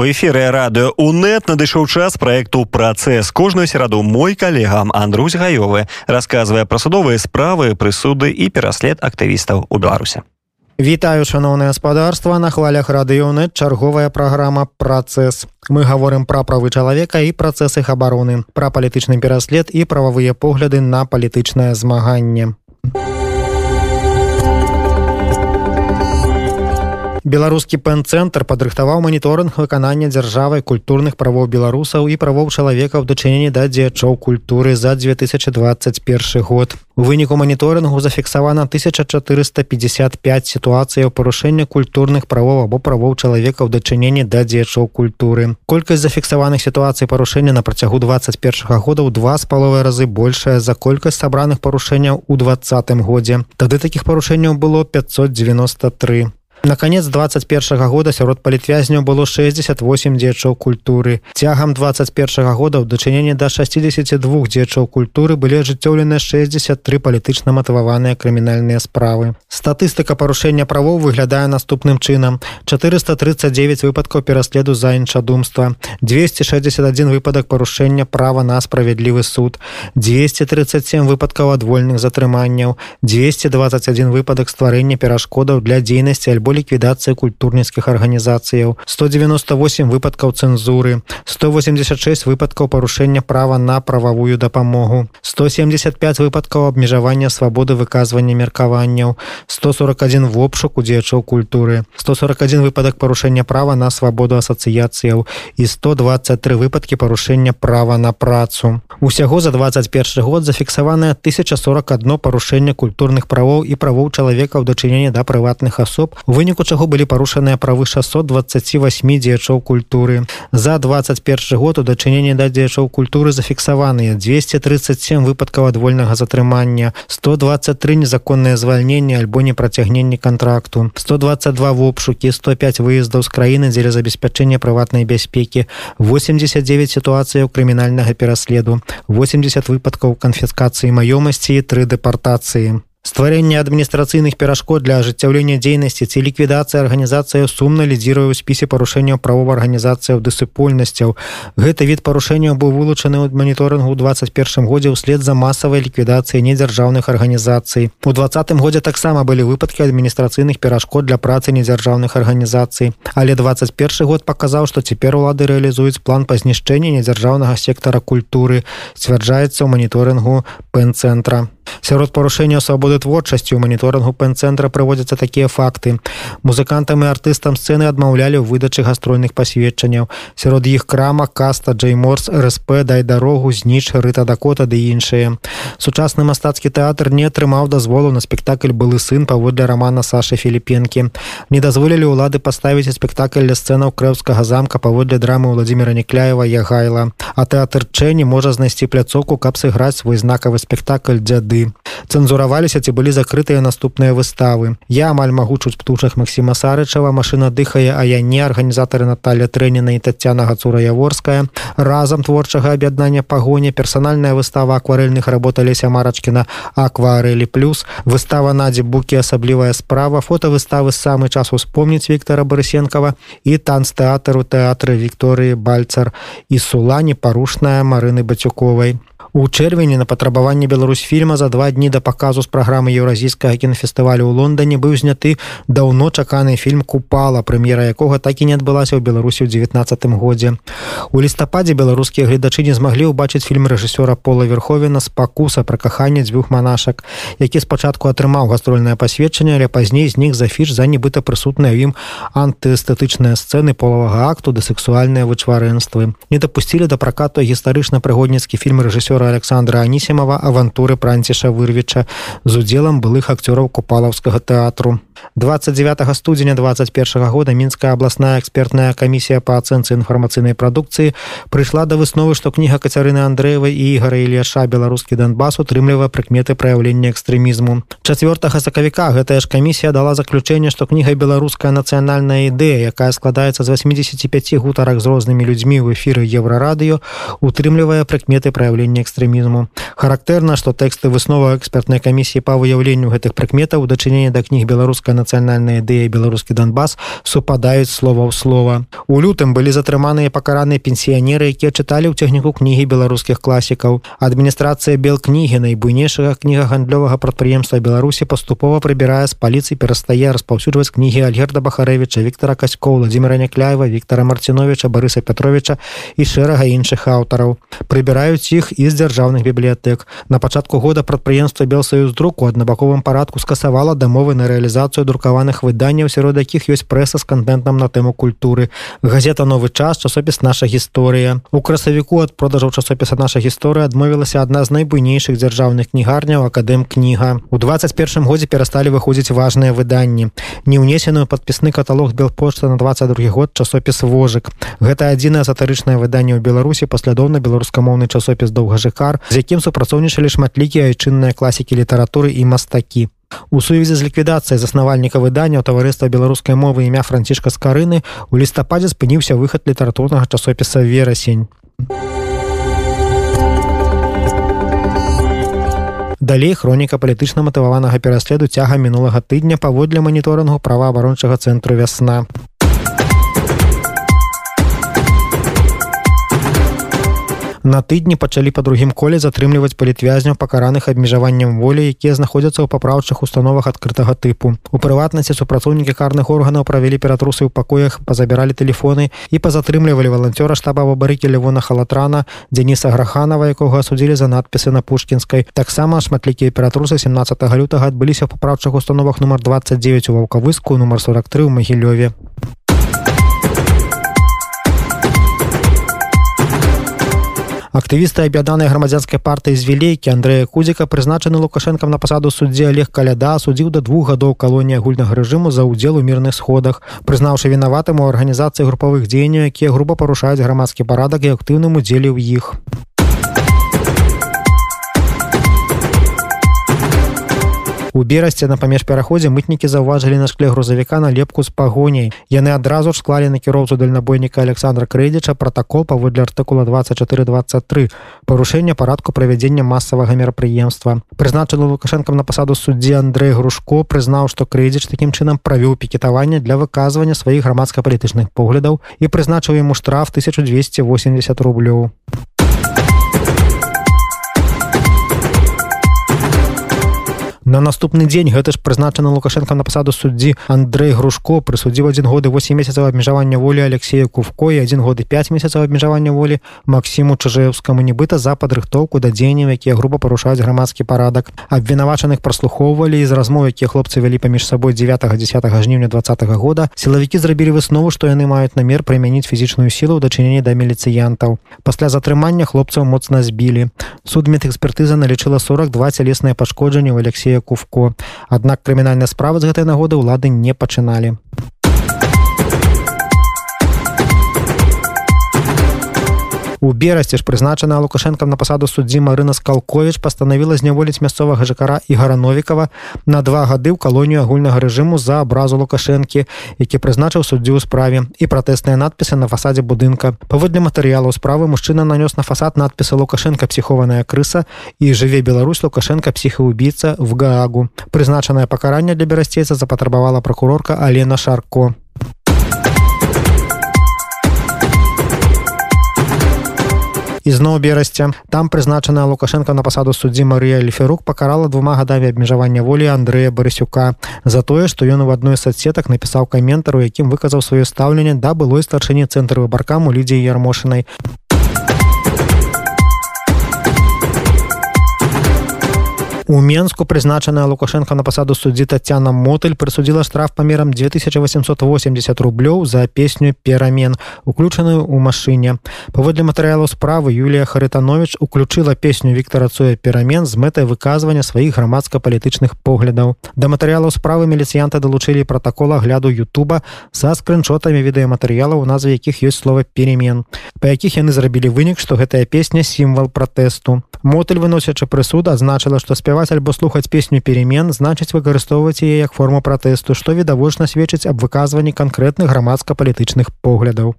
У эфіры радыё УНэт надышоў час праекту працэс кожную сераду мой калегам Андрусь гаёвы расказвае пра судовыя справы прысуды і пераслед актывістаў у беларусе Вітаю шаноўнае гаспадарства. На хвалях радыёны чарговая праграма працэс мы гаворым пра правы чалавека і працэсы іх абароны пра палітычны пераслед і прававыя погляды на палітычнае змаганне беларускі пэн-цэнтр падрыхтаваў маніторынг выканання дзяржавай культурных правоў беларусаў і правоў чалавека ў дачыненні да дзеячоў культуры за 2021 год. У выніку маніторынгу зафіксавана 1455 сітуацыяў парушэння культурных правоў або правоў чалавека ў дачыненні да дзеячоў культуры. Колькасць зафіксаваных сітуацый парушэння на працягу 21 года ў два з паловай разы большая за колькасць сабраных парушэнняў у двадцатым годзе. Тады такіх парушэнняў было 593 На конец 21 года сярод палітвязняў было 68 дзечаў культуры. Цягам 21 года ў дачыненні да 62 дзечаў культуры былі ажыццёўлены 63 палітычна матываваныя крымінальныя справы. Статыстыка парушэння правоў выглядае наступным чынам. 439 выпадкаў пераследу за іншадумства, 261 выпадак парушэння права на справядлівы суд, 237 выпадкаў адвольных затрыманняў, 221 выпадак стварэння перашкодаў для дзейнасці альбо ліквідацыя культурніцкіх арганізацыяў 198 выпадкаў цэнзуры 186 выпадкаў парушэння права на прававую дапамогу 175 выпадкаў абмежавання свабоды выказвання меркаванняў 141 в обшуку дзеячоў культуры 141 выпадак парушэння права на свабоду асацыяцыяў і 123 выпадкі парушэння права на працу усяго за 21 год зафіксаваная 1041 парушэнне культурных правоў і правоў чалавека ў дачыненні да прыватных асоб у выніку чаго былі парушаныя правы 628 дзеячоў культуры. За 21 год у дачыненні да дзеячоў культуры зафіксаваныя 237 выпадкаў адвольнага затрымання 123 незаконнае звальненне альбо непрацягненне контракту 122 в обшукі 105 выездаў з краіны дзеля забеспячэння прыватнай бяспекі 89 сітуацыяў крымінальнага пераследу 80 выпадкаў канфіскацыі маёмасці і тры дэпартацыі стварэнне адміністрацыйных перашкод для ажыццяўлення дзейнасці ці ліквідацыя арганізацыя сумна лідзіруе ў спісе парушэнняў правова арганізацыяў дысыпольнасцяў гэты від парушэнняў быў вылучаны ў маніторынгу 21 годзе ўслед за масавай ліквідацыі недзяржаўных арганізацый. У двадцатым годзе таксама былі выпадкі адміністрацыйных перашкод для працы недзяржаўных арганізацый. Але 21 год паказаў што цяпер улады рэалізуюць план па знішчэнні недзяржаўнага сектара культуры сцвярджаецца ў маніторынгу пэн-цэнтра сярод парушэння свабоды творчасці у маніторынгу пэн-цэнтра прыводзяцца такія факты. Музыкантам і артыстам сцэны адмаўлялі ў выдачы гастрольных пасведчанняў. Сярод іх крама каста джейморс рсп дай дарогу зніч рыта дакота ды іншыя. Сучасны мастацкі тэатр не атрымаў дазволу на спектакль былы сын паводле рамана саша філіпенкі. Не дазволілі ўлады паставіць спектакль ля сцэнаў крэўскага замка паводле драмы владимира некляева ягайла а тэатр чэні можа знайсці пляцоўку каб сыграць свой знакавы спектакль дзяды цэнзураваліся ці былі закрытыя наступныя выставы. Я амаль магу чуць птушах Масіма сарычава машина дыхае а я не арганізатары Наталя трэнена і татяна гацура яворская разам творчага аб'яднання пагоня персанальная выстава акварэльных работ алеся марачкіна акварэлі плюс выстава надзе букі асаблівая справа фотовыставы самы час успомніць Віктора барысенкова і танцтэатру тэатры Вікторыі бальцар і сулані парушная марыны бацюковай У чэрвені на патрабаванне Беларусь фільма за два дні да паказу з праграмы еўразійскага кінафестывалю ў Лондоне быў зняты даўно чаканы фільм купала прэм'ера якога так і не адбылася ў беларусі ў 19 годзе. У лістападзе беларускія гледачы не змаглі ўбачыць фільм рэжысёра пола верховена спакуса пра каханне дзвюх манашак які спачатку атрымаў гастрольнае пасведчанне але пазней знік за фіш за нібыта прысутныя ім антыэстэтычныя сцэны полавага акту да сексуальныя вычварэнствы. Не дапусцілі да пракату гістарычна-прыгодніцкі фільм рэжысёра рэжысёра александра анісімова авантуры пранціша вырвіча з удзелам былых акцёраў купалаўскага тэатру 29 студзеня 21 года мінская абласная экспертная камісія па ацэнцы інфармацыйнай прадукцыі прыйшла да высновы што кніга кацярыны андрэевай і ігара ільяша беларускі донбас утрымлівае прыкметы праяўлення экстрэмізму 4 сакавіка гэтая ж камісія дала заключэнне што кніга беларуская нацыянальная ідэя якая складаецца з 85 гутарак з рознымі людзьмі ў эфіры еўрарадыё утрымлівае прыкметы праяўлення экстрэмізму характэрна што тэксты выснова экспертнай камісіі па выяўленню гэтых прыкметаў у дачыненні да кніг беларуска беларуская нацыянальная ідэя беларускі донбас супадаюць слова ў слова. У лютым былі затрыманыя пакараныя пенсіянеры якія чыталі ў цягніку кнігі беларускіх класікаў. Адміністрацыя бел кнігі найбуйнейшага кніга гандлёвага прадпрыемства беларусі паступова прыбірае з паліцыі перастае распаўсюджваць кнігі альгерда бахарэвича Віктора касько владимира някляева Віктора марциновича барыса петровича і шэрага іншых аўтараў. Прыбіраюць іх і з дзяржаўных бібліятэк. На пачатку года прадпрыемства белсаюз друку аднабаковым парадку скасавала дамовы на рэалізацыю друкаваных выданняў сярод якіх ёсць прэса з кантэнтам на тэму культуры. Газета новы час часопіс наша гісторыя у красавіку ад продажаў часопіса наша гісторыя адмовілася адна з найбуйнейшых дзяржаўных кнігарняў акадэм кніга у 21 годзе перасталі выходзіць важныя выданні. Не ўнесеную падпісны каталог белпошта на 22 год часопіс вожык гэта адзінае сатарычнае выданне ў беларусі паслядоўна беларускамоўны часопіс доўгажыкар з якім супрацоўнічалі шматлікія айчынныя класікі літаратуры і мастакі У сувязі з ліквідацыяй заснавальніка выдання ў таварыства беларускай мовы імя францішка скарыны у лістападзе спыніўся выхад літаратурнага часопіса верасень. Далей хроніка палітычна матываванага пераследу цяга мінулага тыдня паводле маніторынгу праваабарончага цэнтру вясна. На тыдні пачалі па другім коле затрымліваць палітвязняў пакараных абмежаваннем волі, якія знаходзяцца ў папраўчых установах адкрытага тыпу. У прыватнасці супрацоўнікі карных органаў правялі ператрусы ў пакоях, пазабіралі тэлефоны і пазатрымлівалі валанцёра штаба вабарыкі Левона халатрана, Дзеніса Граханова, якога асудзілі за надпісы на пушкінскай. Таксама шматлікія ператрусы 17 лютага адбыліся ў папраўчых установах нумар 29 у ваўкавыску нумар 43 у магілёве. Актывісты аб'яднанай грамадзянскай партыі з вілейкі Андрэя кузіка прызначаны лукашэнкам на пасаду суддзі олег каляда судзіў да двух гадоў калоніі агульнага рэжыму за ўдзел у мірных сходах. Прызнаўшы вінаватым у арганізацыі групавых дзеянняў якія груба парушаюць грамадскі парадак і актыўным удзеле ў іх У берасці на памеж пераходзе мытнікі заўважылі на шкле грузавіка на лепку з пагоняй. Яны адразу ж склалі на кіроўцу дальнабойніка Александра Крэдзіча пратакол паводле артыкула 2423 парушэння парадку правядзення масавага мерапрыемства. Прызначаны лукашэнкам на пасаду суддзі Андрэй Грушко прызнаў, што Крэдзіч такім чынам правёў пікетаванне для выказвання сваіх грамадска-палітычных поглядаў і прызначыў яму штраф 1280 рублёў. На наступны дзень гэта ж прызначаны лукашенко на пасаду суддзі Андрэй грушко. Прысудзіў адзін годы 8 месяцаў абмежавання волі Алексея кувко і адзін год і 5 месяцаў абмежавання волі Масіму чужэўскаму нібыта за падрыхтоўку да дзеянняў якія груба парушаюць грамадскі парадак. Абвінавачаных праслухоўвалі з размоў якія хлопцы вялі паміж сабой 9 10 жніўня два -го года. Сілавікі зрабілі выснову што яны маюць намер прымяніць фізічную сілу ў дачыненні да міліцыянтаў. Пасля затрымання хлопцаў моцна збілі. Суд медэкспертыза налічыла 42 цялесныя пашкоджанні ў Алексея кувко аднак крымінальная справа з гэтай нагоды ўлады не пачыналі у берасці ж прызначана лукашенко на пасаду суддзі марына скалкович пастанавіла зняволіць мясцовага жакара і гарановікова на два гады ў калонію агульнага рэжыму за абразу лукашэнкі які прызначыў суддзі ў справе. І пратэсныя надпісы на фасадзе будынка. Паводле матэрыялаў справы мужчына нанёс на фасад надпісы лукашенко псіхованая крыса і жыве Беларусь лукашенко псіхаубійца в гаагу прызначанае пакаранне для берасцейца запатрабавала прокурорка алена шарко ізноў берасця там прызначаная лукашенко на пасаду суддзі Марыя ліферук пакарала двума гадамі абмежавання волі Андрэя барысюка за тое што ён у адной з соцсетак напісаў каментар у якім выказаў сваё стаўленне да былой старшыні цэнтры выбаркаму лідзіі ярмошынай У Менску прызначаная Лукашенко на пасаду суддзі Тацяна Мотыль прысудзіла штраф памерам 2880 рублёў за песню перамен, уключаную ў машыне. Паводле матэрыялу справы Юлія Харытанович уключыла песню Віктора Цоя перамен з мэтай выказвання сваіх грамадска-палітычных поглядаў. Да матэрыялаў справы міліцыянта далучылі пратакола гляду Ютуба са скрынчотамі відэаматэрыялаў, у назве якіх ёсць слова перемен, па якіх яны зрабілі вынік, што гэтая песня сімвал пратэсту. Мотыль выносячы прысуд адзначыла, што спяваць альбо слухаць песню перемен значыць выкарыстоўваць яе як форму пратэсту што відавочна сведчыць аб выказванні канкрэтных грамадска-палітычных поглядаў.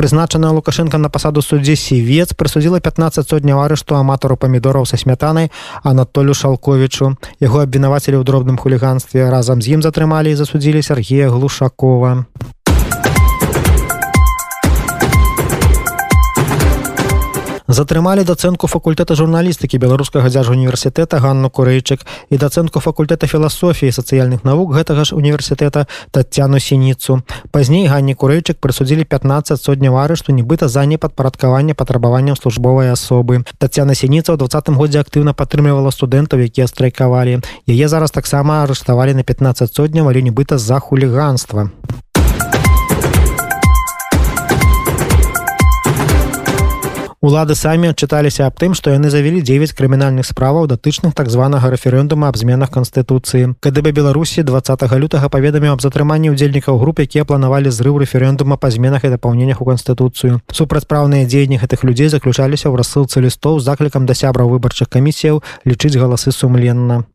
Прызначаная лукашенко на пасаду суддзі сівец прысудзіла 15 сотняў арышту аматару памідораў са смятанай анатолю шалковічу. Яго абвінавацелі ў дробным хуліганстве. Разам з ім затрымалі і засудзілі Сергея глушакова затрымалі дацэнку факультэта журналістыкі беларускага дзяжа універсітэта ганну курэйчык і дацэнку факультэта філасофіі сацыяльных навук гэтага ж універсітэта татяну сініцу. Пазней ганні курэйчык прысудзілі 15 сотняў арышту нібыта за непадпарадкаванне патрабаванням службовай асобы. Татяна сініца ў двадцатым годзе актыўна падтрымлівала студэнтаў якія страйкавалі. Яе зараз таксама арыштавалі на 15 сотняў але нібыта за хуліганства Улады самі адчыталіся аб тым, што яны завялі 9 крымінальных справаў датычных так званага рэферэндума аб зменах канстытуцыі. КДБ Беларусі 20 лютага паведаміў аб затрыманні ўдзельнікаў груп, якія планавалі зрыў рэферэндума па зменах і дапаўненнях у канстытуцыю. Супрацьпраўныя дзеянні гэтых людзей заключаліся ў рассылцы лістоў з заклікам да сябраў выбарчых камісіяў лічыць галасы сумленна.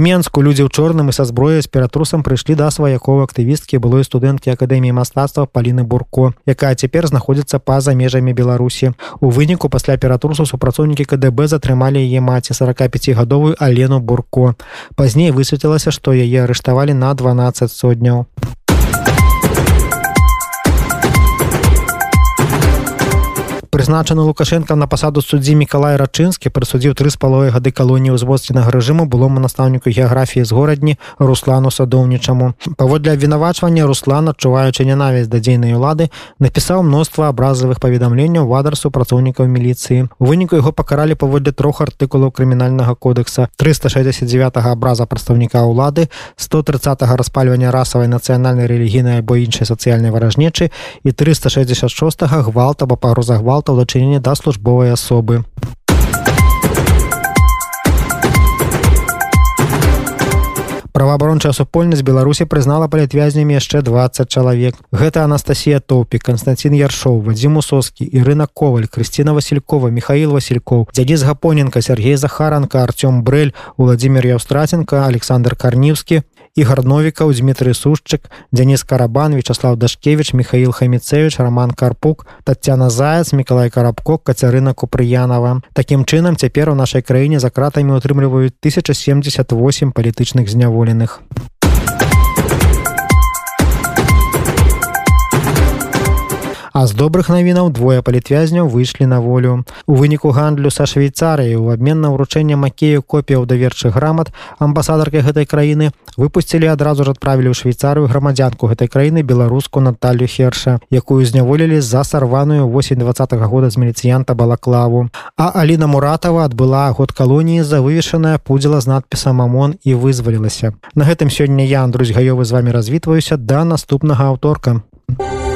Менску людзі ў чорным і са зброяй з ператрусам прыйшлі да сваякова актывісткі былой студэнткі акадэміі мастацтва паліны бурко якая цяпер знаходзіцца па-за межамі беларусі у выніку пасля ператрусу супрацоўнікі кДб затрымалі яе маці 45гадовую алену бурко. Пазней высветлілася што яе арыштавалі на 12 сотняў прызначаны лукашенко на пасаду суддзі мікалай рачынскі прысудзіў тры з паловай гады калоніі ўзводственнага рэжыму было настаўніку геаграфіі з горадні руслану садоўнічаму. Паводле абвінавачвання руслан адчуваючы нянавісць да дзейнай улады напісаў мноства абразавых паведамленняў в адрасу працоўнікаў міліцыі. У выніку яго пакаралі паводле трох артыкулаў крымінальнага кодекса. 369 абраза прадстаўніка ўлады 130 распальвання расавай нацыянальнай рэлігійнай або іншай сацыяльнай варажнечы і 366 гвалта або пагроза гвалта гвалта ў дачыненні да службовай асобы. праваабарончая супольнасць беларусі прызнала палітвязнямі яшчэ 20 чалавек гэта анастасія топі константин яршоў вадзім усоскі ірына коваль крысціна василькова михаил васильков дзядзіс гапоненко сергей захаранка артём брэль владимир яўстраценко александр карнівскі ігор новікаў дмітрый сушчык дзяніс карабан вячаслав дашкевич михаил хаміцевич роман карпук татяна заяц мікалай карабко кацярына купрыянова. Такім чынам цяпер у нашай краіне за кратамі утрымліваюць 1078 палітычных зняволеных з добрых навінаў двое палітвязняў выйшлі на волю. У выніку гандлю са швейцарыяй у абмен на ўручэнне макею копіяў даверчых грамат амбасадаркай гэтай краіны выпусцілі адразу ж адправілі ў швейцарыю грамадзянку гэтай краіны беларуску Наталю херша, якую зняволілі за сарваную восень два -го года з міліцыянта балаклаву. А Аліна Муратава адбыла год калоніі за вывешаная пудзіла з надпісам Амон і вызвалілася. На гэтым сёння я Андрусь гаёвы з вами развітваюся да наступнага аўторка. Thank you